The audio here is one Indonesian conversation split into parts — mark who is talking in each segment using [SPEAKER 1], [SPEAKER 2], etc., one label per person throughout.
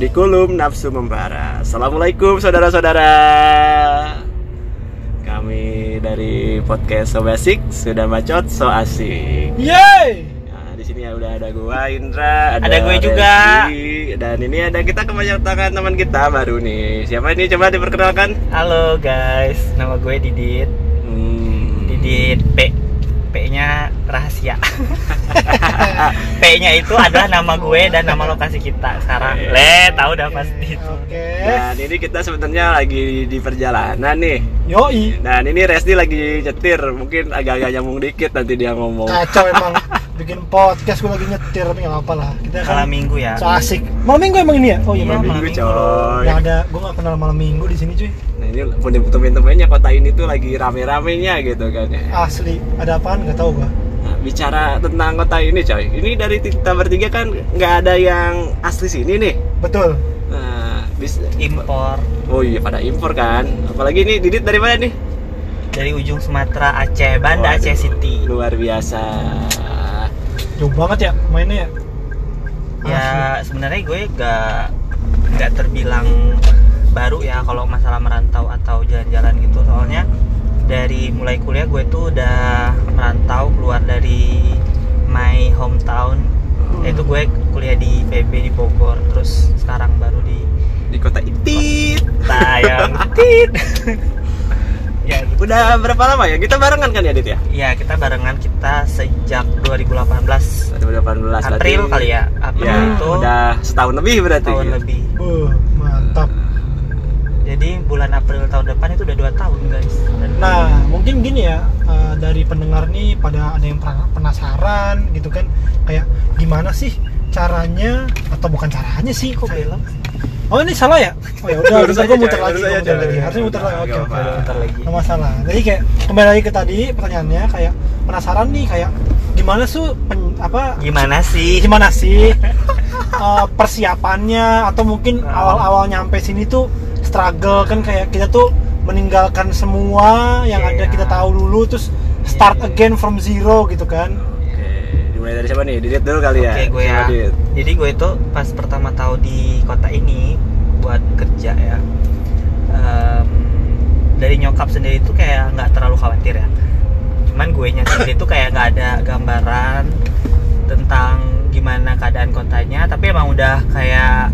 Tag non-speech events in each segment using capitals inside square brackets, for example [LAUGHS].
[SPEAKER 1] di kulum nafsu membara. Assalamualaikum saudara-saudara. Kami dari podcast So Basic sudah bacot so asik.
[SPEAKER 2] Yeay!
[SPEAKER 1] Nah, di sini ya udah ada gua Indra,
[SPEAKER 3] Ada gue juga.
[SPEAKER 1] Reski, dan ini ada kita kebanyakan teman kita baru nih. Siapa ini coba diperkenalkan?
[SPEAKER 3] Halo guys, nama gue Didit.
[SPEAKER 1] Hmm.
[SPEAKER 3] Didit P. P-nya rahasia. [LAUGHS] P-nya itu adalah nama gue dan nama lokasi kita sekarang. Le, tahu udah pasti itu.
[SPEAKER 2] Oke.
[SPEAKER 1] Dan ini kita sebenarnya lagi di perjalanan nih.
[SPEAKER 2] Yoi.
[SPEAKER 1] Dan ini Resti lagi nyetir, mungkin agak-agak nyambung dikit nanti dia ngomong.
[SPEAKER 2] Kacau [LAUGHS] emang bikin podcast gue lagi nyetir tapi nggak apa lah. Kita kan
[SPEAKER 3] Malam minggu ya.
[SPEAKER 2] so asik. Malam minggu emang ini ya? Oh iya, malam
[SPEAKER 3] malam
[SPEAKER 2] minggu.
[SPEAKER 3] minggu.
[SPEAKER 1] coy.
[SPEAKER 2] Nggak ada, gue nggak kenal malam minggu di sini cuy.
[SPEAKER 1] Nah ini temen-temennya kota ini tuh lagi rame-ramenya gitu kan ya.
[SPEAKER 2] Asli. Ada apaan? Nggak tahu gua.
[SPEAKER 1] Bicara tentang kota ini coy, ini dari kita bertiga kan nggak ada yang asli sini nih.
[SPEAKER 2] Betul.
[SPEAKER 1] Nah, bis-
[SPEAKER 3] Impor
[SPEAKER 1] oh iya pada impor kan. Apalagi nih Didit dari mana nih?
[SPEAKER 3] dari ujung Sumatera Aceh, Banda
[SPEAKER 1] Waduh,
[SPEAKER 3] Aceh City.
[SPEAKER 1] Luar biasa.
[SPEAKER 2] Jauh banget ya mainnya ya.
[SPEAKER 3] Ya sebenarnya gue gak nggak terbilang baru ya kalau masalah merantau atau jalan-jalan gitu soalnya dari mulai kuliah gue tuh udah merantau keluar dari my hometown yaitu gue kuliah di PB di Bogor terus sekarang baru di
[SPEAKER 1] Di kota Itit.
[SPEAKER 3] Tayang [LAUGHS] Tit. ya gitu.
[SPEAKER 1] Udah berapa lama ya? Kita barengan kan ya Dit ya?
[SPEAKER 3] ya kita barengan kita sejak 2018
[SPEAKER 1] 2018
[SPEAKER 3] April
[SPEAKER 1] berarti-
[SPEAKER 3] kali ya April
[SPEAKER 1] Ya,
[SPEAKER 3] itu
[SPEAKER 1] udah setahun lebih berarti.
[SPEAKER 3] tahun
[SPEAKER 1] gitu.
[SPEAKER 3] lebih
[SPEAKER 2] Buh, mantap.
[SPEAKER 3] Jadi bulan April tahun depan itu udah dua tahun guys. Dan
[SPEAKER 2] Nah, mungkin gini ya, eh, dari pendengar nih pada ada yang penasaran gitu kan, kayak gimana sih caranya atau bukan caranya sih kok belok? Oh ini salah ya? Oh ya udah, [LAUGHS]
[SPEAKER 1] aja,
[SPEAKER 2] gue muter lagi, muter lagi. Harusnya muter lagi. Oke, oke.
[SPEAKER 1] apa-apa.
[SPEAKER 3] bentar lagi.
[SPEAKER 2] Nggak masalah. Jadi kayak kembali lagi ke tadi pertanyaannya kayak penasaran nih kayak gimana sih pen- apa
[SPEAKER 3] Gimana sih?
[SPEAKER 2] gimana sih [LAUGHS] eh, persiapannya atau mungkin
[SPEAKER 3] Nah.
[SPEAKER 2] awal-awal nyampe sini tuh struggle kan kayak kita tuh meninggalkan semua yang ada
[SPEAKER 3] Iya.
[SPEAKER 2] kita tahu dulu terus start
[SPEAKER 3] Iya.
[SPEAKER 2] again from zero gitu kan
[SPEAKER 1] Oke, dimulai dari siapa nih? Didit dulu kali ya.
[SPEAKER 3] Oke gue ya. Jadi gue itu pas pertama tahu di kota ini buat kerja ya. em, dari nyokap sendiri itu kayak nggak terlalu khawatir ya. Cuman gue nya sendiri tuh kayak nggak ada gambaran tentang gimana keadaan kotanya. Tapi emang udah kayak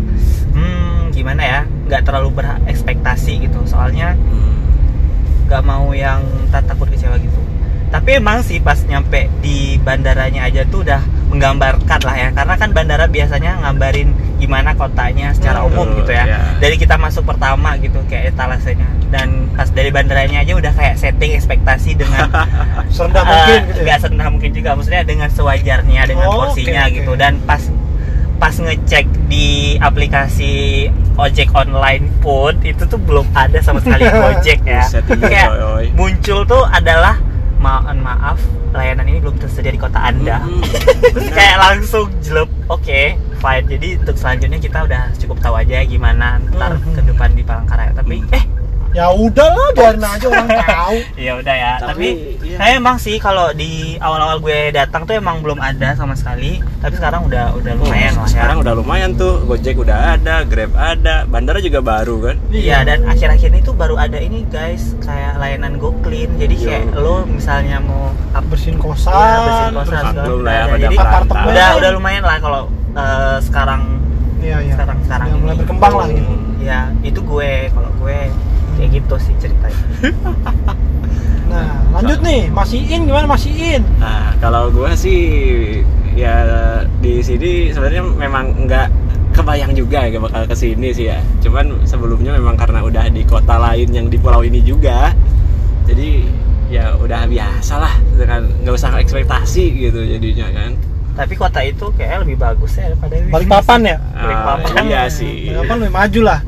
[SPEAKER 3] hmm gimana ya nggak terlalu berekspektasi gitu. Soalnya gak mau yang tak takut kecewa gitu tapi emang sih pas nyampe di bandaranya aja tuh udah menggambarkan lah ya karena kan bandara biasanya ngambarin gimana kotanya secara
[SPEAKER 2] Hmm.
[SPEAKER 3] umum gitu ya
[SPEAKER 1] Iya.
[SPEAKER 3] dari kita masuk pertama gitu kayak etalasenya dan pas dari bandaranya aja udah kayak setting ekspektasi dengan [LAUGHS]
[SPEAKER 2] serendah
[SPEAKER 3] eh,
[SPEAKER 2] mungkin gitu ya
[SPEAKER 3] nggak serendah mungkin juga maksudnya dengan sewajarnya dengan
[SPEAKER 2] Oh,
[SPEAKER 3] porsinya
[SPEAKER 2] oke, oke.
[SPEAKER 3] gitu dan pas pas ngecek di aplikasi ojek online pun itu tuh belum ada sama sekali [LAUGHS] Gojek ya.
[SPEAKER 1] Iya,
[SPEAKER 3] kayak muncul tuh adalah mohon maaf layanan ini belum tersedia di kota anda. [LAUGHS] Terus kayak langsung jelek oke fine. Jadi untuk selanjutnya kita udah cukup tahu aja gimana ntar ke depan di Palangkaraya. Tapi eh
[SPEAKER 2] ya udah lah biarin aja orang tahu. [LAUGHS]
[SPEAKER 3] Ya udah ya.
[SPEAKER 1] Tapi,
[SPEAKER 3] tapi,
[SPEAKER 1] iya.
[SPEAKER 3] saya emang sih kalau di awal-awal gue datang tuh emang belum ada sama sekali. Tapi sekarang udah udah lumayan lah ya.
[SPEAKER 1] Sekarang udah lumayan tuh, Gojek udah ada, Grab ada, bandara juga baru kan.
[SPEAKER 3] Iya dan akhir-akhir ini tuh baru ada ini guys. Kayak layanan Go Clean. Jadi
[SPEAKER 1] Yo.
[SPEAKER 3] kayak lo misalnya mau up
[SPEAKER 2] bersihin
[SPEAKER 3] Iya,
[SPEAKER 2] kosan,
[SPEAKER 3] bersihin kosan,
[SPEAKER 1] Belum lah ya,
[SPEAKER 3] Jadi
[SPEAKER 2] apartemen.
[SPEAKER 3] udah udah lumayan lah kalau eh, sekarang.
[SPEAKER 2] Iya iya.
[SPEAKER 3] Sekarang sekarang
[SPEAKER 2] Udah mulai berkembang lah gitu.
[SPEAKER 3] Ya itu gue. Kalau gue kayak gitu sih ceritanya. [LAUGHS]
[SPEAKER 2] nah lanjut nih masih in gimana masih in
[SPEAKER 1] Nah, kalau gua sih ya di sini sebenarnya memang nggak kebayang juga ya bakal ke sini sih ya. Cuman sebelumnya memang karena udah di kota lain yang di pulau ini juga. Jadi ya udah biasa lah dengan nggak usah ekspektasi gitu jadinya kan.
[SPEAKER 3] Tapi kota itu kayak lebih bagus ya daripada ini.
[SPEAKER 2] balik papan ya
[SPEAKER 3] Balikpapan.
[SPEAKER 1] Ah, iya sih.
[SPEAKER 2] balik papan lebih maju lah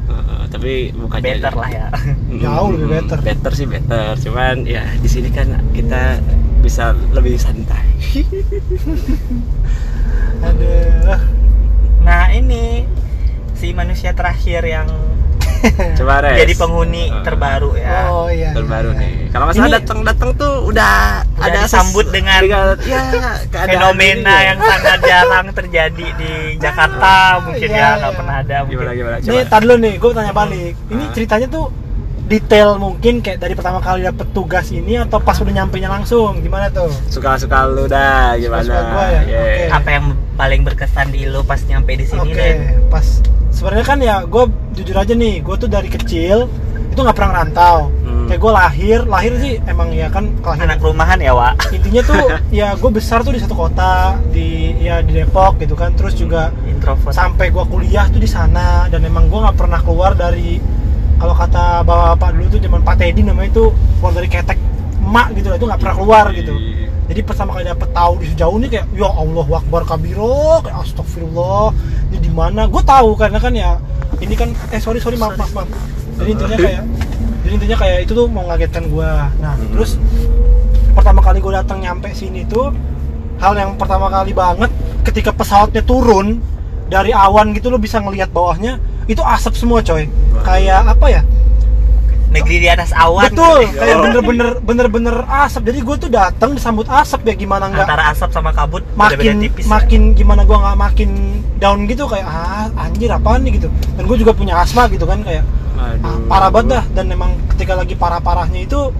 [SPEAKER 1] tapi bukan
[SPEAKER 3] Better lah ya.
[SPEAKER 1] Mm,
[SPEAKER 2] Jauh lebih better.
[SPEAKER 1] Better sih better. Cuman ya di sini kan kita bisa lebih santai. [LAUGHS]
[SPEAKER 2] aduh
[SPEAKER 3] Nah ini si manusia terakhir yang [LAUGHS]
[SPEAKER 1] coba res
[SPEAKER 3] jadi penghuni
[SPEAKER 1] Eh,
[SPEAKER 3] terbaru ya
[SPEAKER 2] oh iya
[SPEAKER 1] terbaru
[SPEAKER 2] iya,
[SPEAKER 1] nih
[SPEAKER 2] iya.
[SPEAKER 1] kalau masalah
[SPEAKER 2] Ini-
[SPEAKER 1] datang datang tuh udah,
[SPEAKER 3] Udah
[SPEAKER 1] ada
[SPEAKER 3] disambut
[SPEAKER 1] ses-
[SPEAKER 3] dengan [LAUGHS]
[SPEAKER 1] ya
[SPEAKER 3] fenomena
[SPEAKER 1] ini.
[SPEAKER 3] yang sangat jarang terjadi di Jakarta mungkin
[SPEAKER 2] Iya,
[SPEAKER 3] ya nggak
[SPEAKER 2] iya.
[SPEAKER 3] pernah ada mungkin.
[SPEAKER 1] gimana gimana coba
[SPEAKER 2] Nih, tar dulu nih, gue tanya balik. Ini
[SPEAKER 1] Ah.
[SPEAKER 2] ceritanya tuh detail mungkin kayak dari pertama kali dapet tugas ini atau pas udah nyampe nya langsung gimana tuh?
[SPEAKER 1] suka suka lu dah gimana
[SPEAKER 2] Suka-suka gua ya?
[SPEAKER 1] Yeah.
[SPEAKER 2] Oke.
[SPEAKER 3] apa yang paling berkesan di lo pas nyampe di sini
[SPEAKER 2] Oke,
[SPEAKER 3] Den?
[SPEAKER 2] pas sebenarnya kan ya gue jujur aja nih, gue tuh dari kecil itu nggak pernah ngerantau.
[SPEAKER 1] Hmm.
[SPEAKER 2] Kayak gue lahir, lahir sih emang ya kan kelahiran
[SPEAKER 3] anak rumahan ya Wak?
[SPEAKER 2] Intinya tuh [LAUGHS] ya gue besar tuh di satu kota di ya di Depok gitu kan terus juga
[SPEAKER 3] introvert.
[SPEAKER 2] sampai gue kuliah tuh di sana dan emang gue nggak pernah keluar dari kalau kata bapak-bapak dulu tuh zaman Pak Teddy namanya itu keluar dari ketek emak gitu lah itu nggak pernah keluar gitu. Jadi pertama kali dapet tahu di sejauh ini kayak ya Allah wakbar kabiro kayak astagfirullah ini di mana? Gue tahu karena kan ya ini kan eh sorry sorry maaf maaf maaf. Jadi intinya kayak jadi intinya kayak itu tuh mau ngagetkan gue nah
[SPEAKER 1] Hmm.
[SPEAKER 2] terus pertama kali gue datang nyampe sini tuh hal yang pertama kali banget ketika pesawatnya turun dari awan gitu lo bisa ngelihat bawahnya itu asap semua coy. Kayak apa ya
[SPEAKER 3] negeri di atas awan
[SPEAKER 2] betul
[SPEAKER 3] gitu.
[SPEAKER 2] kayak bener-bener bener-bener asap. Jadi gue tuh datang disambut asap ya gimana nggak?
[SPEAKER 3] Antara asap sama kabut
[SPEAKER 2] makin
[SPEAKER 3] beda-beda tipis. ya.
[SPEAKER 2] makin gimana gua nggak makin down gitu kayak ah anjir apaan nih? gitu. Dan gue juga punya asma gitu kan kayak ah,
[SPEAKER 1] Aduh.
[SPEAKER 2] parah banget dah. Dan memang ketika lagi parah-parahnya itu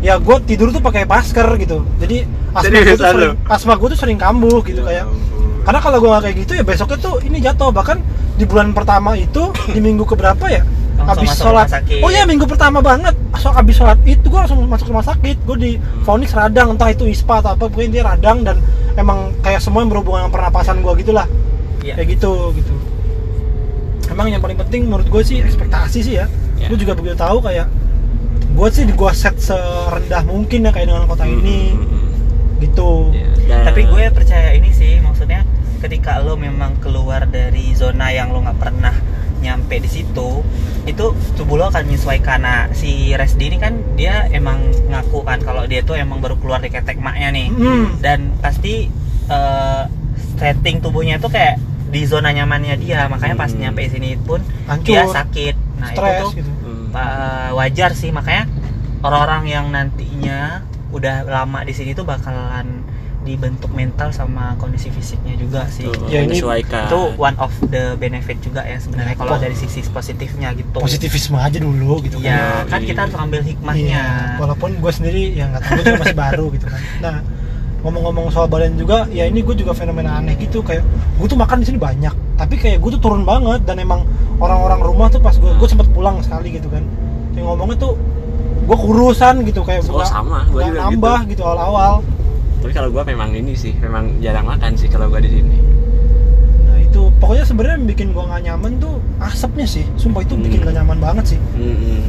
[SPEAKER 2] ya gue tidur tuh pakai masker gitu. Jadi asma gue tuh sering asma gue tuh sering kambuh gitu kayak.
[SPEAKER 1] Ya ampun.
[SPEAKER 2] karena kalau gue nggak kayak gitu ya besoknya tuh ini jatuh. Bahkan di bulan pertama itu di minggu keberapa ya
[SPEAKER 3] Langsung
[SPEAKER 2] habis sholat.
[SPEAKER 3] rumah sakit.
[SPEAKER 2] oh ya minggu pertama banget. So habis sholat itu gue langsung masuk rumah sakit. Gue di vonis radang entah itu ispa atau apa pokoknya dia radang dan emang kayak semua yang berhubungan dengan pernapasan gue gitulah.
[SPEAKER 3] Iya.
[SPEAKER 2] kayak gitu gitu. Emang yang paling penting menurut gue sih ekspektasi sih ya.
[SPEAKER 1] Ya.
[SPEAKER 2] gue juga begitu tahu kayak gue sih gue set serendah mungkin ya kayak dengan kota ini.
[SPEAKER 1] Hmm.
[SPEAKER 2] gitu.
[SPEAKER 1] Ya, dan-
[SPEAKER 3] tapi gue percaya ini sih maksudnya ketika lo memang keluar dari zona yang lo nggak pernah nyampe di situ itu tubuh lo akan menyesuaikan. Nah si Resdi ini kan dia emang ngaku kan kalau dia tuh emang baru keluar dari ketek maknya nih.
[SPEAKER 2] Hmm.
[SPEAKER 3] dan pasti eh, setting tubuhnya tuh kayak di zona nyamannya dia. Makanya pas
[SPEAKER 1] Hmm.
[SPEAKER 3] nyampe sini pun
[SPEAKER 2] Hancur.
[SPEAKER 3] dia sakit. Nah itu
[SPEAKER 2] stres
[SPEAKER 3] tuh
[SPEAKER 2] gitu.
[SPEAKER 3] Uh, wajar sih. Makanya orang-orang yang nantinya udah lama di sini tuh bakalan dibentuk mental sama kondisi fisiknya juga sih.
[SPEAKER 1] Tuh,
[SPEAKER 2] Ya, ini-
[SPEAKER 1] menyesuaikan.
[SPEAKER 3] itu one of the benefit juga ya sebenarnya kalau dari sisi positifnya gitu.
[SPEAKER 2] Positivisme aja dulu gitu kan.
[SPEAKER 3] ya
[SPEAKER 1] Oh,
[SPEAKER 3] kan
[SPEAKER 1] iya.
[SPEAKER 3] kita harus ambil hikmahnya
[SPEAKER 2] Iya, walaupun gue sendiri ya nggak tahu gue juga masih baru gitu kan. Nah, ngomong-ngomong soal badan juga, ya ini gue juga fenomena aneh gitu kayak gue tuh makan di sini banyak, tapi kayak gue tuh turun banget dan emang orang-orang rumah tuh pas gue gue sempet pulang sekali gitu kan, yang ngomongnya tuh gue kurusan gitu kayak
[SPEAKER 1] Oh, sama, juga
[SPEAKER 2] nambah gitu awal-awal.
[SPEAKER 1] Tapi kalau gua memang ini sih memang jarang makan sih kalau gua di sini
[SPEAKER 2] Nah itu pokoknya sebenarnya yang bikin gue nggak nyaman tuh asapnya sih, sumpah itu bikin
[SPEAKER 1] Hmm.
[SPEAKER 2] gak nyaman banget sih.
[SPEAKER 1] Hmm.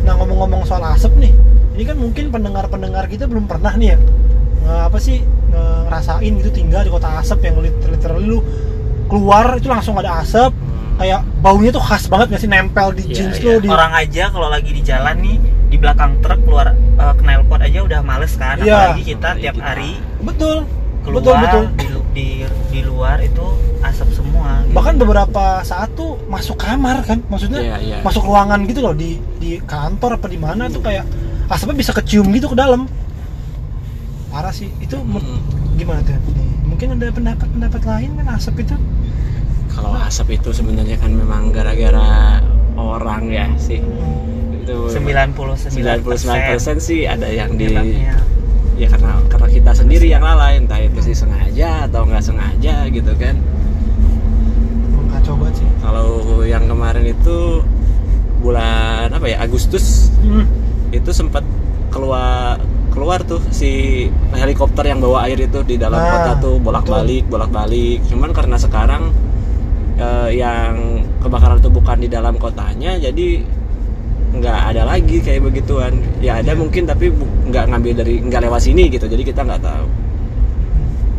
[SPEAKER 2] Nah ngomong-ngomong soal asap nih, ini kan mungkin pendengar-pendengar kita belum pernah nih ya nge- apa sih nge- ngerasain gitu tinggal di kota asap yang lit- literally lu keluar itu langsung ada asap kayak baunya tuh khas banget gak sih nempel di
[SPEAKER 1] Iya,
[SPEAKER 2] jeans
[SPEAKER 1] iya.
[SPEAKER 2] lu di
[SPEAKER 3] orang aja kalau lagi di jalan nih di belakang truk keluar uh, knalpot aja udah males kan
[SPEAKER 2] Iya.
[SPEAKER 3] apalagi kita
[SPEAKER 1] Apalagi
[SPEAKER 3] tiap
[SPEAKER 1] kita.
[SPEAKER 3] hari
[SPEAKER 2] betul
[SPEAKER 3] keluar
[SPEAKER 2] betul betul
[SPEAKER 3] Di, di di luar itu asap semua gitu.
[SPEAKER 2] bahkan beberapa saat tuh masuk kamar kan maksudnya
[SPEAKER 1] Iya, iya.
[SPEAKER 2] masuk ruangan gitu loh di di kantor apa di mana tuh kayak asapnya bisa kecium gitu ke dalam parah sih itu
[SPEAKER 1] Hmm.
[SPEAKER 2] gimana tuh mungkin ada pendapat-pendapat lain kan asap itu
[SPEAKER 1] kalau asap itu sebenarnya kan memang gara-gara orang ya sih itu 99% sih ada yang di ya karena karena kita sendiri yang lalai entah itu sih sengaja atau nggak sengaja gitu kan.
[SPEAKER 2] Kacau banget sih.
[SPEAKER 1] Kalau yang kemarin itu bulan apa ya Agustus
[SPEAKER 2] Hmm.
[SPEAKER 1] itu sempat keluar keluar tuh si helikopter yang bawa air itu di dalam
[SPEAKER 2] Ah,
[SPEAKER 1] kota tuh bolak-balik bolak-balik. Cuman karena sekarang eh, yang kebakaran itu bukan di dalam kotanya jadi nggak ada lagi kayak begituan. Ya ada mungkin tapi nggak ngambil dari nggak lewat sini gitu. Jadi kita nggak tahu.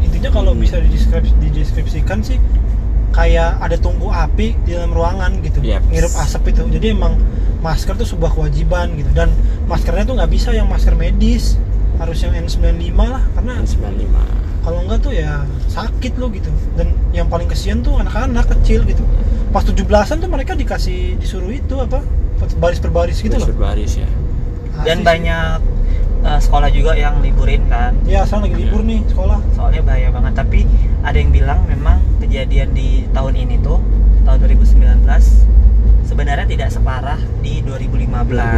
[SPEAKER 2] Intinya kalau bisa dideskripsi, dideskripsikan sih kayak ada tungku api di dalam ruangan gitu.
[SPEAKER 1] Yep.
[SPEAKER 2] ngirup asap itu. Jadi emang masker tuh sebuah kewajiban gitu. Dan maskernya tuh nggak bisa yang masker medis. Harus yang N95 lah karena
[SPEAKER 1] N95
[SPEAKER 2] kalau enggak tuh ya sakit lo gitu. Dan yang paling kesian tuh anak-anak kecil gitu. Pas 17-an tuh mereka dikasih disuruh itu apa baris per baris gitu loh.
[SPEAKER 1] Berbaris ya.
[SPEAKER 3] Dan
[SPEAKER 2] Asli sih.
[SPEAKER 3] banyak uh, sekolah juga yang liburin kan.
[SPEAKER 2] Ya sekarang lagi libur nih sekolah.
[SPEAKER 3] Soalnya bahaya banget. Tapi ada yang bilang memang kejadian di tahun ini tuh tahun 2019 sebenarnya tidak separah di 2015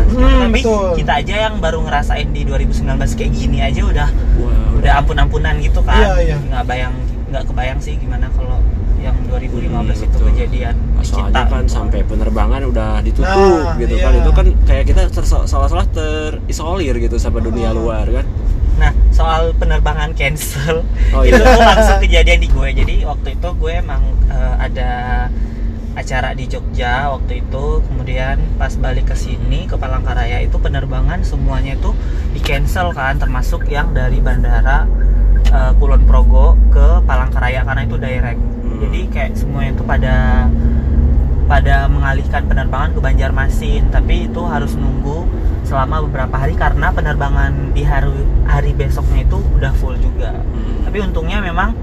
[SPEAKER 2] Hmm,
[SPEAKER 3] tapi
[SPEAKER 2] betul.
[SPEAKER 3] kita aja yang baru ngerasain di 2019 kayak gini aja udah
[SPEAKER 1] Wah,
[SPEAKER 3] udah ampun-ampunan gitu kan.
[SPEAKER 2] Iya, iya.
[SPEAKER 3] nggak bayang nggak kebayang sih gimana kalau 2015
[SPEAKER 1] Hmm,
[SPEAKER 3] itu
[SPEAKER 1] betul.
[SPEAKER 3] kejadian kita
[SPEAKER 1] kan
[SPEAKER 3] gitu.
[SPEAKER 1] sampai penerbangan udah ditutup
[SPEAKER 2] Nah,
[SPEAKER 1] gitu
[SPEAKER 2] iya.
[SPEAKER 1] kan itu kan kayak kita seolah-olah terisolir gitu sama dunia
[SPEAKER 2] Oh.
[SPEAKER 1] luar kan
[SPEAKER 3] Nah, soal penerbangan cancel,
[SPEAKER 1] Oh,
[SPEAKER 3] itu
[SPEAKER 1] iya.
[SPEAKER 3] tuh langsung kejadian di gue. Jadi waktu itu gue emang eh, ada acara di Jogja waktu itu, kemudian pas balik ke sini ke Palangkaraya itu penerbangan semuanya itu di cancel kan, termasuk yang dari bandara eh, Kulon Progo ke Palangkaraya karena itu direct. Jadi kayak semuanya itu pada pada mengalihkan penerbangan ke Banjarmasin, tapi itu harus nunggu selama beberapa hari karena penerbangan di hari hari besoknya itu udah full juga.
[SPEAKER 1] Hmm.
[SPEAKER 3] Tapi untungnya memang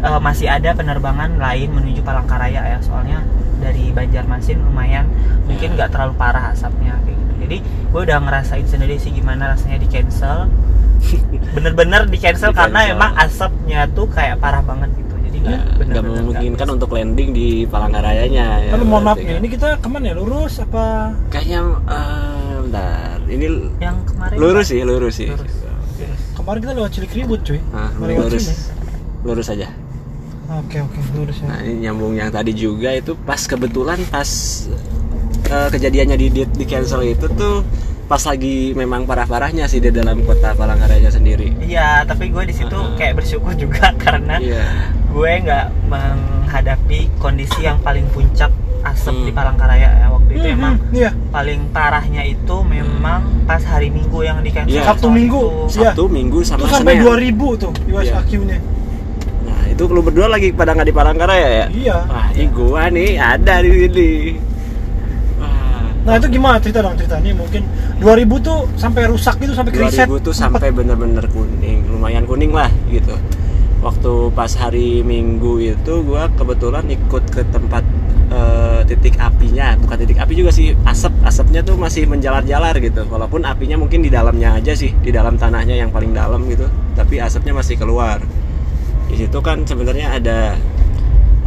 [SPEAKER 3] eh, masih ada penerbangan lain menuju Palangkaraya ya, soalnya dari Banjarmasin lumayan mungkin
[SPEAKER 1] Ya.
[SPEAKER 3] nggak terlalu parah asapnya kayak gitu. Jadi gue udah ngerasain sendiri sih gimana rasanya di cancel. [LAUGHS] Bener-bener di cancel karena emang asapnya tuh kayak parah banget gitu.
[SPEAKER 1] Ya,
[SPEAKER 3] nggak
[SPEAKER 1] memungkinkan untuk landing di Palangkarayanya ya,
[SPEAKER 2] Tapi mohon maaf nih,
[SPEAKER 1] kan.
[SPEAKER 2] ini kita ke mana ya? Lurus apa?
[SPEAKER 1] kayaknya eh, bentar ini
[SPEAKER 3] yang kemarin
[SPEAKER 1] lurus sih lurus sih
[SPEAKER 3] Lurus.
[SPEAKER 2] Kemarin kita lewat Cilik Ribut cuy.
[SPEAKER 1] Nah, lurus
[SPEAKER 2] sini.
[SPEAKER 1] lurus aja
[SPEAKER 2] Oke oke lurus ya.
[SPEAKER 1] Nah ini nyambung yang tadi juga itu pas kebetulan pas eh, kejadiannya di, di di cancel itu tuh pas lagi memang parah-parahnya sih di dalam kota Palangkaraya sendiri.
[SPEAKER 3] Iya, tapi gue di situ
[SPEAKER 1] Uh-uh.
[SPEAKER 3] kayak bersyukur juga [LAUGHS] karena
[SPEAKER 1] Iya.
[SPEAKER 3] Gue nggak menghadapi kondisi yang paling puncak asap
[SPEAKER 1] Hmm.
[SPEAKER 3] di Palangkaraya ya waktu itu
[SPEAKER 2] Hmm,
[SPEAKER 3] emang
[SPEAKER 2] hmm, Iya.
[SPEAKER 3] paling parahnya itu memang pas hari Minggu yang di cancel
[SPEAKER 1] Iya.
[SPEAKER 2] Sabtu Minggu. Iya.
[SPEAKER 1] Sabtu, Minggu
[SPEAKER 2] Itu
[SPEAKER 1] sama
[SPEAKER 2] sampai
[SPEAKER 1] Senin.
[SPEAKER 2] 2000 tuh USAQ-nya.
[SPEAKER 1] Nah itu lu berdua lagi pada nggak di Palangkaraya ya?
[SPEAKER 2] Iya.
[SPEAKER 1] Wah ini gua nih ada di sini. Wah.
[SPEAKER 2] Nah itu gimana cerita dong cerita nih mungkin 2000 tuh sampai rusak gitu sampai kriset
[SPEAKER 1] 2000 tuh sampai bener-bener kuning, lumayan kuning lah gitu. Waktu pas hari Minggu itu gua kebetulan ikut ke tempat eh, titik apinya, bukan titik api juga sih, asap asapnya tuh masih menjalar-jalar gitu. Walaupun apinya mungkin di dalamnya aja sih, di dalam tanahnya yang paling dalam gitu, tapi asapnya masih keluar. Di situ kan sebenarnya ada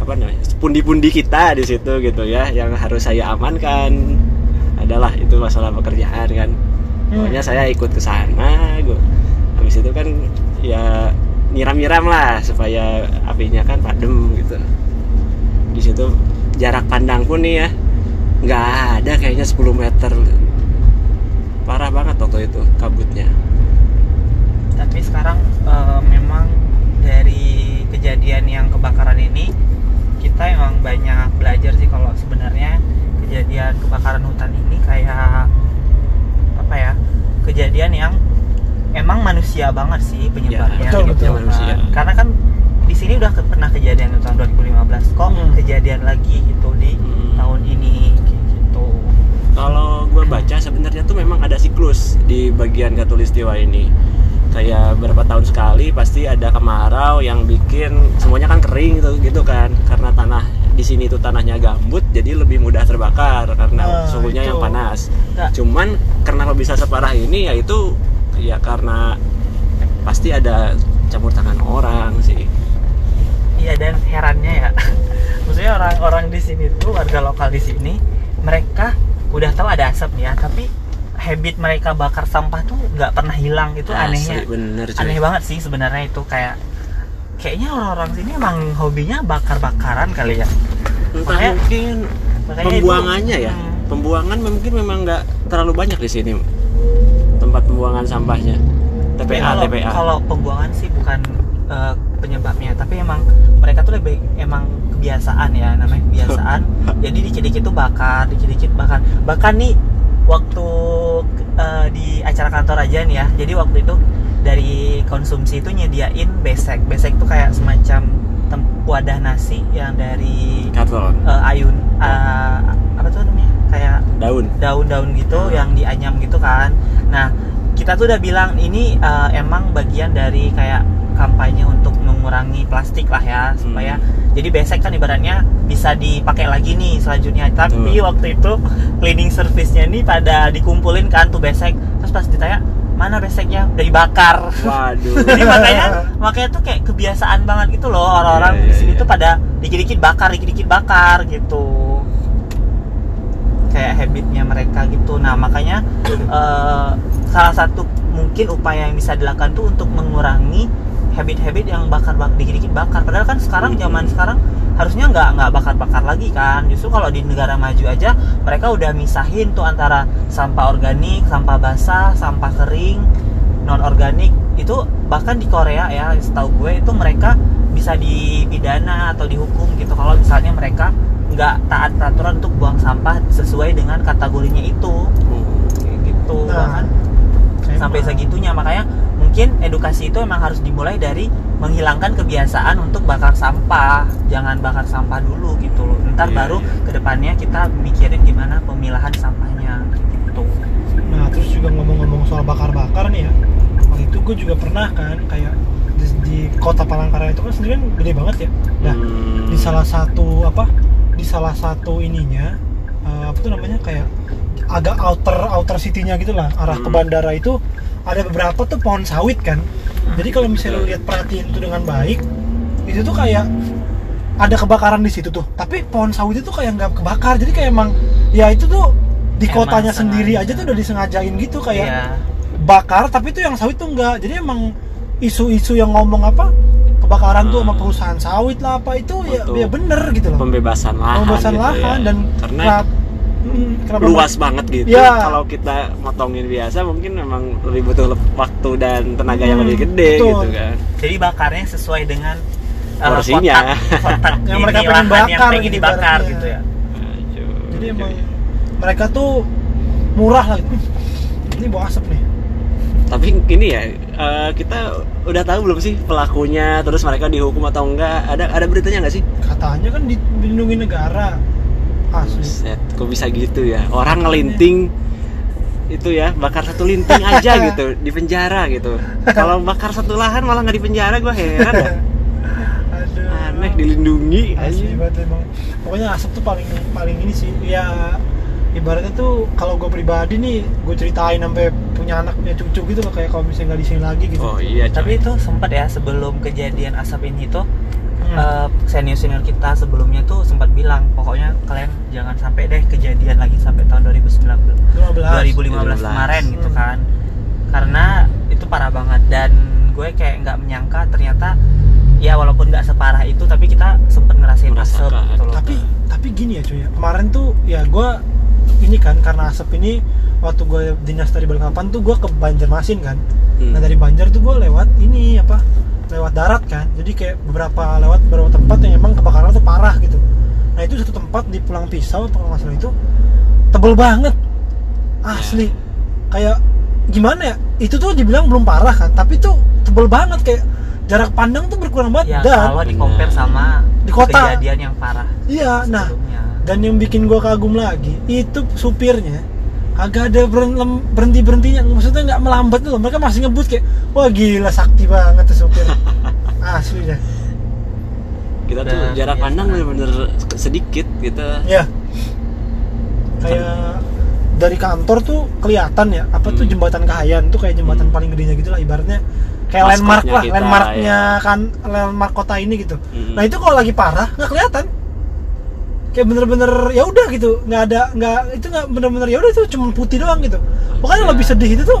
[SPEAKER 1] apa namanya pundi-pundi kita di situ gitu ya yang harus saya amankan adalah itu masalah pekerjaan kan
[SPEAKER 2] Hmm.
[SPEAKER 1] pokoknya saya ikut ke sana gua habis itu kan ya nyiram-nyiram lah supaya apinya kan padam gitu. Di situ jarak pandangku nih ya nggak ada kayaknya 10 meter. Parah banget waktu itu kabutnya.
[SPEAKER 3] Tapi sekarang eh, memang dari kejadian yang kebakaran ini kita emang banyak belajar sih kalau sebenarnya kejadian kebakaran hutan ini kayak apa ya kejadian yang emang manusia banget sih penyebabnya
[SPEAKER 2] Ya, betul,
[SPEAKER 3] gitu
[SPEAKER 2] betul.
[SPEAKER 3] kan.
[SPEAKER 1] Manusia.
[SPEAKER 3] karena kan di sini udah ke- pernah kejadian di tahun 2015 kok
[SPEAKER 2] Hmm.
[SPEAKER 3] kejadian lagi gitu di
[SPEAKER 1] Hmm.
[SPEAKER 3] tahun ini gitu
[SPEAKER 1] kalau gue baca sebenarnya tuh memang ada siklus di bagian katulistiwa ini kayak berapa tahun sekali pasti ada kemarau yang bikin semuanya kan kering gitu gitu kan karena tanah di sini tuh tanahnya gambut jadi lebih mudah terbakar karena
[SPEAKER 2] Nah,
[SPEAKER 1] suhunya
[SPEAKER 2] itu.
[SPEAKER 1] yang panas
[SPEAKER 3] Nggak.
[SPEAKER 1] cuman kenapa bisa separah ini yaitu ya karena pasti ada campur tangan orang sih.
[SPEAKER 3] Iya dan herannya ya, [LAUGHS] maksudnya orang-orang di sini tuh warga lokal di sini, mereka udah tahu ada asap nih ya, tapi habit mereka bakar sampah tuh nggak pernah hilang. Itu
[SPEAKER 1] Asli,
[SPEAKER 3] anehnya,
[SPEAKER 1] bener cuy.
[SPEAKER 3] Aneh banget sih sebenarnya itu kayak kayaknya orang-orang sini emang hobinya bakar-bakaran kali ya.
[SPEAKER 1] entah
[SPEAKER 3] Makanya-
[SPEAKER 1] mungkin
[SPEAKER 3] Makanya itu-
[SPEAKER 1] pembuangannya ya.
[SPEAKER 3] Hmm.
[SPEAKER 1] pembuangan mungkin memang nggak terlalu banyak di sini tempat pembuangan sampahnya TPA
[SPEAKER 3] kalau,
[SPEAKER 1] TPA
[SPEAKER 3] kalau pembuangan sih bukan eh, penyebabnya, tapi emang mereka tuh lebih emang kebiasaan ya namanya kebiasaan. [LAUGHS] jadi dikit-dikit tuh bakar, dikit-dikit bakar. Bahkan nih waktu eh, di acara kantor aja nih ya. Jadi waktu itu dari konsumsi itu nyediain besek. Besek tuh kayak semacam wadah nasi yang dari
[SPEAKER 1] karton
[SPEAKER 3] eh, ayun eh, apa tuh
[SPEAKER 1] daun.
[SPEAKER 3] Daun-daun gitu
[SPEAKER 1] Hmm.
[SPEAKER 3] yang dianyam gitu kan. Nah, kita tuh udah bilang ini eh, emang bagian dari kayak kampanye untuk mengurangi plastik lah ya supaya jadi besek kan ibaratnya bisa dipakai lagi nih selanjutnya. Tapi
[SPEAKER 1] Betul.
[SPEAKER 3] waktu itu cleaning service-nya nih pada dikumpulin kan tuh besek terus pas ditanya mana beseknya udah dibakar.
[SPEAKER 1] Waduh. [LAUGHS]
[SPEAKER 3] Jadi makanya makanya tuh kayak kebiasaan banget gitu loh. Orang-orang
[SPEAKER 1] Iya,
[SPEAKER 3] di
[SPEAKER 1] iya,
[SPEAKER 3] sini
[SPEAKER 1] iya.
[SPEAKER 3] tuh pada dikit-dikit bakar dikit-dikit bakar gitu kayak habitnya mereka gitu. Nah makanya [CLEARS THROAT] eh, salah satu mungkin upaya yang bisa dilakukan tuh untuk mengurangi habit-habit yang bakar bak dikit-dikit bakar. Padahal kan sekarang
[SPEAKER 1] Hmm.
[SPEAKER 3] zaman sekarang harusnya nggak nggak bakar-bakar lagi kan. Justru kalau di negara maju aja mereka udah misahin tuh antara sampah organik sampah basah sampah kering non organik itu bahkan di Korea ya setahu gue itu mereka bisa dipidana atau dihukum gitu. Kalau misalnya mereka nggak taat peraturan untuk buang sampah sesuai dengan kategorinya itu. Kayak gitu.
[SPEAKER 2] Nah,
[SPEAKER 3] bahkan sampai segitunya. Makanya mungkin edukasi itu emang harus dimulai dari menghilangkan kebiasaan untuk bakar sampah. Jangan bakar sampah dulu gitu loh. Ntar
[SPEAKER 1] Iya,
[SPEAKER 3] baru
[SPEAKER 1] iya.
[SPEAKER 3] ke depannya kita mikirin gimana pemilahan sampahnya. Gitu.
[SPEAKER 2] Nah terus juga ngomong-ngomong soal bakar-bakar nih ya. Waktu itu gue juga pernah kan kayak di, di kota Palangkaraya itu kan sendiri kan gede banget ya. Nah
[SPEAKER 1] Hmm.
[SPEAKER 2] di salah satu apa di salah satu ininya eh, apa tuh namanya kayak agak outer outer city-nya gitu lah arah ke
[SPEAKER 1] Hmm.
[SPEAKER 2] bandara itu ada beberapa tuh pohon sawit kan jadi kalau misalnya lu lihat perhatiin itu dengan baik itu tuh kayak ada kebakaran di situ tuh tapi pohon sawit itu kayak nggak kebakar jadi kayak emang ya itu tuh di
[SPEAKER 3] Emang
[SPEAKER 2] kotanya sendiri
[SPEAKER 3] sengaja.
[SPEAKER 2] aja tuh udah disengajain gitu kayak
[SPEAKER 3] Iya.
[SPEAKER 2] bakar tapi itu yang sawit tuh enggak jadi emang isu-isu yang ngomong apa kebakaran tuh sama
[SPEAKER 1] Hmm.
[SPEAKER 2] perusahaan sawit lah apa itu ya,
[SPEAKER 1] Betul.
[SPEAKER 2] ya bener gitu loh
[SPEAKER 1] pembebasan lahan
[SPEAKER 2] pembebasan
[SPEAKER 1] gitu
[SPEAKER 2] lahan
[SPEAKER 1] ya.
[SPEAKER 2] dan
[SPEAKER 1] karena
[SPEAKER 2] kenapa- hmm,
[SPEAKER 1] luas banget gitu
[SPEAKER 2] Iya.
[SPEAKER 1] kalau kita motongin biasa mungkin memang lebih butuh waktu dan tenaga yang
[SPEAKER 2] Hmm,
[SPEAKER 1] lebih gede
[SPEAKER 2] betul.
[SPEAKER 1] gitu kan
[SPEAKER 3] jadi bakarnya sesuai dengan uh,
[SPEAKER 1] Porsinya.
[SPEAKER 3] kotak, kotak [LAUGHS]
[SPEAKER 2] Yang mereka pengen
[SPEAKER 3] lahan yang
[SPEAKER 2] bakar
[SPEAKER 3] pengen
[SPEAKER 2] gitu
[SPEAKER 3] dibakar
[SPEAKER 2] ibaratnya.
[SPEAKER 3] gitu ya
[SPEAKER 2] jadi emang mereka tuh murah lah gitu. ini bawa asap nih
[SPEAKER 1] tapi ini ya eh, kita udah tahu belum sih pelakunya terus mereka dihukum atau enggak? Ada ada beritanya nggak sih?
[SPEAKER 2] Katanya kan di- dilindungi negara. Asli.
[SPEAKER 1] Buset, kok bisa gitu ya? Orang ngelinting itu ya bakar satu linting aja [LAUGHS] gitu di penjara gitu. Kalau bakar satu lahan malah nggak di penjara gue heran.
[SPEAKER 2] Aduh.
[SPEAKER 1] aneh dilindungi.
[SPEAKER 2] Asli banget emang. Pokoknya asap tuh paling paling ini sih ya ibaratnya tuh kalau gue pribadi nih gue ceritain sampai punya anak punya cucu gitu loh kayak kalau misalnya nggak di sini lagi gitu.
[SPEAKER 1] Oh iya
[SPEAKER 3] tapi itu sempat ya sebelum kejadian asap ini tuh
[SPEAKER 2] Hmm.
[SPEAKER 3] senior senior kita sebelumnya tuh sempat bilang pokoknya kalian jangan sampai deh kejadian lagi sampai tahun 2019
[SPEAKER 2] 15
[SPEAKER 3] 2015 kemarin gitu
[SPEAKER 2] Hmm.
[SPEAKER 3] kan. Karena itu parah banget dan gue kayak nggak menyangka ternyata ya walaupun nggak separah itu tapi kita sempet ngerasain asap gitu loh.
[SPEAKER 2] Tapi tapi gini ya cuy ya kemarin tuh ya gue ini kan karena asap ini waktu gue dinas dari Balikpapan tuh gue ke Banjarmasin kan.
[SPEAKER 1] Hmm.
[SPEAKER 2] nah dari Banjar tuh gue lewat ini apa lewat darat kan. Jadi kayak beberapa lewat beberapa tempat yang emang kebakaran tuh parah gitu. Nah itu satu tempat di Pulang Pisau kalau nggak salah itu tebel banget. Asli. Kayak gimana ya itu tuh dibilang belum parah kan tapi tuh tebel banget. Kayak jarak pandang tuh berkurang banget.
[SPEAKER 3] Ya
[SPEAKER 2] dan
[SPEAKER 3] kalau di compare sama
[SPEAKER 2] Di kota.
[SPEAKER 3] kejadian yang parah
[SPEAKER 2] iya nah
[SPEAKER 3] sebelumnya
[SPEAKER 2] dan yang bikin gua kagum lagi itu supirnya agak ada berhenti berhentinya maksudnya nggak melambat tuh mereka masih ngebut kayak wah gila sakti banget tuh supir [LAUGHS] asli deh
[SPEAKER 1] kita tuh
[SPEAKER 3] Udah
[SPEAKER 1] jarak
[SPEAKER 3] kebiasaan.
[SPEAKER 1] pandang bener-bener sedikit gitu
[SPEAKER 2] ya kayak dari kantor tuh kelihatan ya apa tuh
[SPEAKER 1] Hmm.
[SPEAKER 2] jembatan Kahayan tuh kayak jembatan
[SPEAKER 1] Hmm.
[SPEAKER 2] paling gedenya gitu lah ibaratnya kayak
[SPEAKER 1] Maskotnya
[SPEAKER 2] landmark lah
[SPEAKER 1] kita,
[SPEAKER 2] landmarknya
[SPEAKER 1] ya.
[SPEAKER 2] kan landmark kota ini gitu
[SPEAKER 1] Mm-mm.
[SPEAKER 2] nah itu kalau lagi parah nggak kelihatan kayak bener-bener ya udah gitu nggak ada nggak itu nggak bener-bener ya udah itu cuma putih doang gitu pokoknya
[SPEAKER 3] Iya.
[SPEAKER 2] lebih sedih itu tuh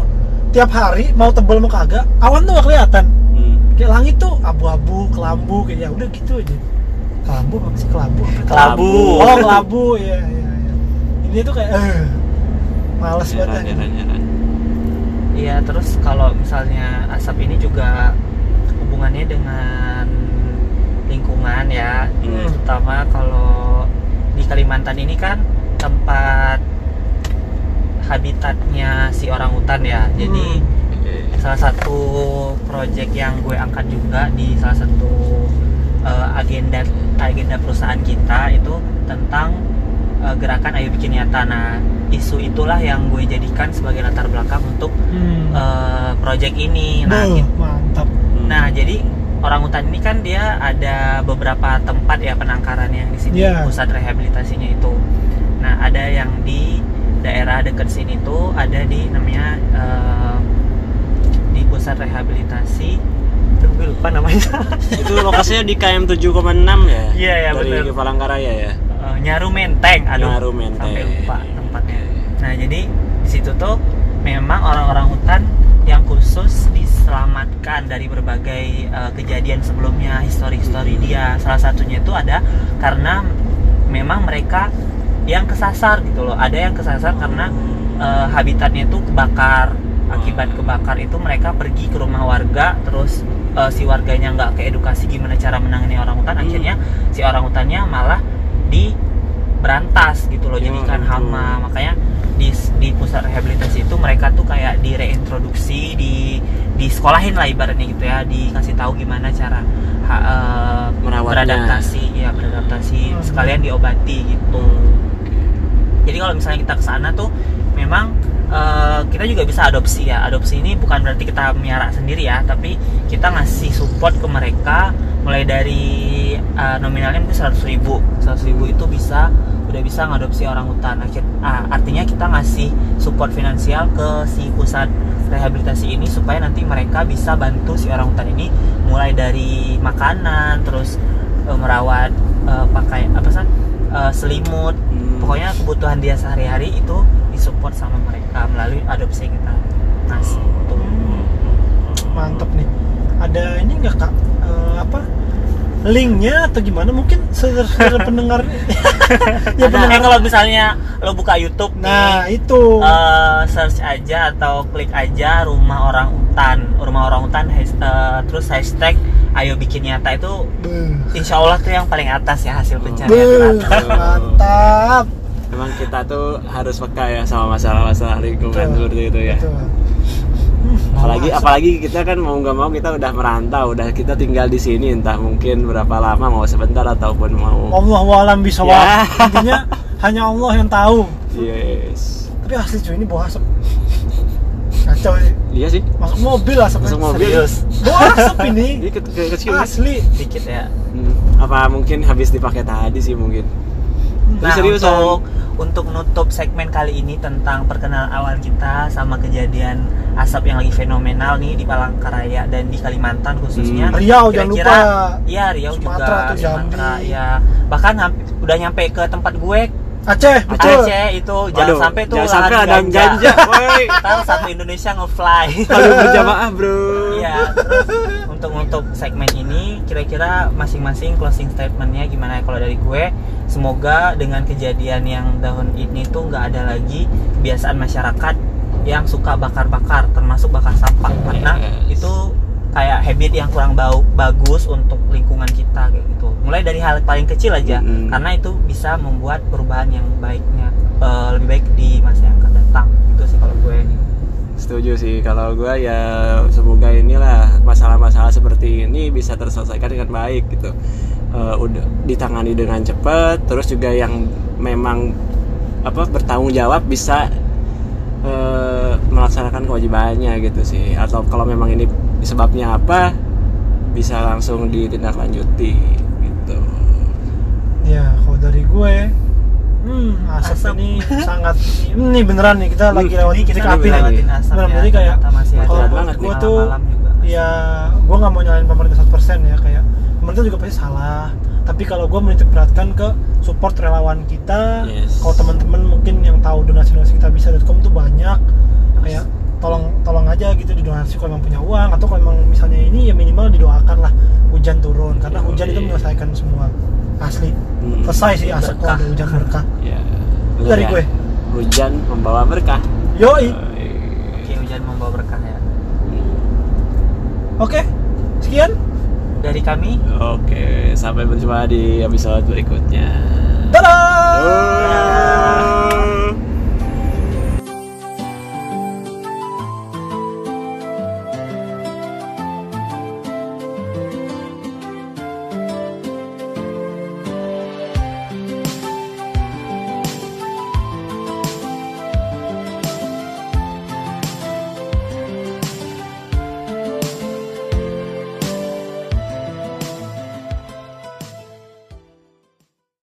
[SPEAKER 2] tiap hari mau tebel mau kagak awan tuh nggak kelihatan
[SPEAKER 1] Hmm.
[SPEAKER 2] kayak langit tuh abu-abu kelambu kayak ya udah gitu aja kelambu apa sih kelabu apa
[SPEAKER 3] Kelabu.
[SPEAKER 2] oh kelabu ya ya, ya. ini tuh kayak eh males banget
[SPEAKER 1] heran heran
[SPEAKER 3] Iya, terus kalau misalnya asap ini juga hubungannya dengan lingkungan ya,
[SPEAKER 1] Hmm.
[SPEAKER 3] terutama kalau Kalimantan ini kan tempat habitatnya si orang hutan ya. Jadi
[SPEAKER 1] Oke.
[SPEAKER 3] salah satu project yang gue angkat juga di salah satu eh, agenda agenda perusahaan kita itu tentang eh, gerakan Ayo Bikin Nyata. Nah, isu itulah yang gue jadikan sebagai latar belakang untuk
[SPEAKER 2] hmm.
[SPEAKER 3] eh, project ini. Nah,
[SPEAKER 2] mantap
[SPEAKER 1] Hmm.
[SPEAKER 3] nah jadi orang hutan ini kan dia ada beberapa tempat ya penangkaran yang di sini
[SPEAKER 2] Iya.
[SPEAKER 3] pusat rehabilitasinya itu. Nah ada yang di daerah dekat sini tuh ada di namanya eh, di pusat rehabilitasi. Gue lupa namanya. [LAUGHS]
[SPEAKER 1] itu lokasinya di KM 7,6 ya
[SPEAKER 3] Iya, iya,
[SPEAKER 1] dari. Palangkaraya ya
[SPEAKER 3] Eh, Nyaru Menteng, aduh,
[SPEAKER 1] Nyaru Menteng.
[SPEAKER 3] sampai lupa tempatnya. Nah jadi di situ tuh memang orang-orang hutan yang khusus diselamatkan dari berbagai eh, kejadian sebelumnya, histori-histori dia. Salah satunya itu ada karena memang mereka yang kesasar gitu loh. Ada yang kesasar karena eh, habitatnya itu kebakar. Akibat kebakar itu mereka pergi ke rumah warga, terus eh, si warganya nggak keedukasi gimana cara menangani orang hutan.
[SPEAKER 1] Hmm.
[SPEAKER 3] Akhirnya si orang hutannya malah di berantas gitu loh,
[SPEAKER 1] Ya,
[SPEAKER 3] jadikan
[SPEAKER 1] betul.
[SPEAKER 3] hama. Makanya di di pusat rehabilitasi itu mereka tuh kayak direintroduksi, di disekolahin lah ibaratnya gitu ya, dikasih tahu gimana cara ha-
[SPEAKER 1] Merawatnya.
[SPEAKER 3] beradaptasi, ya beradaptasi,
[SPEAKER 2] Hmm.
[SPEAKER 3] sekalian diobati gitu. Jadi kalau misalnya kita ke sana tuh memang eh, kita juga bisa adopsi ya. Adopsi ini bukan berarti kita miara sendiri ya, tapi kita ngasih support ke mereka mulai dari eh, nominalnya mungkin 100 ribu. 100 ribu itu bisa udah bisa ngadopsi orang hutan. Ah, artinya kita ngasih support finansial ke si pusat rehabilitasi ini supaya nanti mereka bisa bantu si orang hutan ini mulai dari makanan, terus eh, merawat eh, pakai apa sih eh, selimut,
[SPEAKER 1] Hmm.
[SPEAKER 3] pokoknya kebutuhan dia sehari-hari itu disupport sama mereka melalui adopsi kita ngasih gitu.
[SPEAKER 2] mantep nih ada ini nggak kak Eh, apa linknya atau gimana mungkin saudara [LAUGHS] pendengar [LAUGHS] ya
[SPEAKER 3] Ada, eh, kalau misalnya lo buka YouTube
[SPEAKER 2] nah
[SPEAKER 3] nih,
[SPEAKER 2] itu
[SPEAKER 3] eh, search aja atau klik aja rumah orang hutan, rumah orang hutan, has- eh, terus hashtag ayo bikin nyata itu
[SPEAKER 2] Beuh.
[SPEAKER 3] insya Allah tuh yang paling atas ya hasil pencarian
[SPEAKER 2] Beuh,
[SPEAKER 3] teratas. [LAUGHS]
[SPEAKER 2] mantap
[SPEAKER 1] Memang kita tuh harus peka ya sama masalah-masalah lingkungan
[SPEAKER 2] Betul,
[SPEAKER 1] seperti itu ya.
[SPEAKER 2] betul. Hmm,
[SPEAKER 1] Apalagi apalagi kita kan mau nggak mau kita udah merantau, udah kita tinggal di sini entah mungkin berapa lama mau sebentar ataupun mau.
[SPEAKER 2] Allah walam bisa
[SPEAKER 1] Ya.
[SPEAKER 2] intinya hanya Allah yang tahu
[SPEAKER 1] Yes.
[SPEAKER 2] tapi asli cuy ini bau asap kacau sih
[SPEAKER 1] Iya sih.
[SPEAKER 2] masuk mobil asapnya
[SPEAKER 1] Masuk mobil.
[SPEAKER 3] Serius,
[SPEAKER 2] bau asap ini
[SPEAKER 1] Ini ke, ke, kecil.
[SPEAKER 2] asli
[SPEAKER 3] dikit ya.
[SPEAKER 1] Hmm, Apa mungkin habis dipakai tadi sih mungkin.
[SPEAKER 3] Nah,
[SPEAKER 1] Ini seriusan.
[SPEAKER 3] untuk untuk nutup segmen kali ini tentang perkenalan awal kita sama kejadian asap yang lagi fenomenal nih di Palangkaraya dan di Kalimantan khususnya.
[SPEAKER 1] Hmm.
[SPEAKER 2] Riau jangan lupa
[SPEAKER 3] Iya, Riau
[SPEAKER 2] Sumatera
[SPEAKER 3] juga. Sumatera, ya. Bahkan udah nyampe ke tempat gue
[SPEAKER 2] Aceh betul
[SPEAKER 3] Aceh itu jangan
[SPEAKER 1] Waduh,
[SPEAKER 3] sampai tuh
[SPEAKER 1] jangan sampai ada ganja, woi. [LAUGHS]
[SPEAKER 3] Satu Indonesia nge-fly.
[SPEAKER 1] Aduh berjamaah, Bro.
[SPEAKER 3] Iya. Untuk untuk segmen ini kira-kira masing-masing closing statementnya gimana ya kalau dari gue? Semoga dengan kejadian yang tahun ini tuh nggak ada lagi kebiasaan masyarakat yang suka bakar-bakar, termasuk bakar sampah karena
[SPEAKER 1] Yes.
[SPEAKER 3] itu kayak habit yang kurang bau bagus untuk lingkungan kita kayak gitu. Mulai dari hal paling kecil aja,
[SPEAKER 1] Mm-mm.
[SPEAKER 3] karena itu bisa membuat perubahan yang baiknya eh, lebih baik di masa yang akan datang. Itu sih kalau gue.
[SPEAKER 1] Setuju sih kalau gua ya semoga inilah masalah-masalah seperti ini bisa terselesaikan dengan baik gitu. Eh, udah ditangani dengan cepat terus juga yang memang apa bertanggung jawab bisa eh, melaksanakan kewajibannya gitu sih atau kalau memang ini sebabnya apa bisa langsung ditindaklanjuti gitu.
[SPEAKER 2] ya kalau dari gue hmm asap,
[SPEAKER 3] Asap.
[SPEAKER 2] ini sangat ini beneran nih kita lagi lewat
[SPEAKER 3] Ini kita
[SPEAKER 2] titik
[SPEAKER 3] lagi
[SPEAKER 2] api
[SPEAKER 3] asap
[SPEAKER 2] Beneran,
[SPEAKER 3] ya.
[SPEAKER 2] jadi kayak kalau
[SPEAKER 1] banget
[SPEAKER 2] gue
[SPEAKER 1] nih.
[SPEAKER 2] tuh
[SPEAKER 3] malam juga.
[SPEAKER 2] ya gue nggak mau nyalain pemerintah 100% ya kayak pemerintah juga pasti salah tapi kalau gue menitik beratkan ke support relawan kita
[SPEAKER 1] Yes.
[SPEAKER 2] kalau teman-teman mungkin yang tahu donasi donasi kita bisa.com tuh banyak kayak tolong tolong aja gitu didonasi kalau emang punya uang atau kalau emang misalnya ini ya minimal didoakan lah hujan turun karena hujan itu menyelesaikan semua asli
[SPEAKER 1] Hmm.
[SPEAKER 2] selesai sih asap kalau hujan berkah
[SPEAKER 1] Ya.
[SPEAKER 2] Dari gue.
[SPEAKER 1] Hujan membawa berkah.
[SPEAKER 2] yoi
[SPEAKER 3] Oke, hujan membawa berkah ya.
[SPEAKER 2] oke sekian
[SPEAKER 3] Dari kami,
[SPEAKER 1] Oke, sampai berjumpa di episode berikutnya.
[SPEAKER 2] dadah
[SPEAKER 1] Dadah.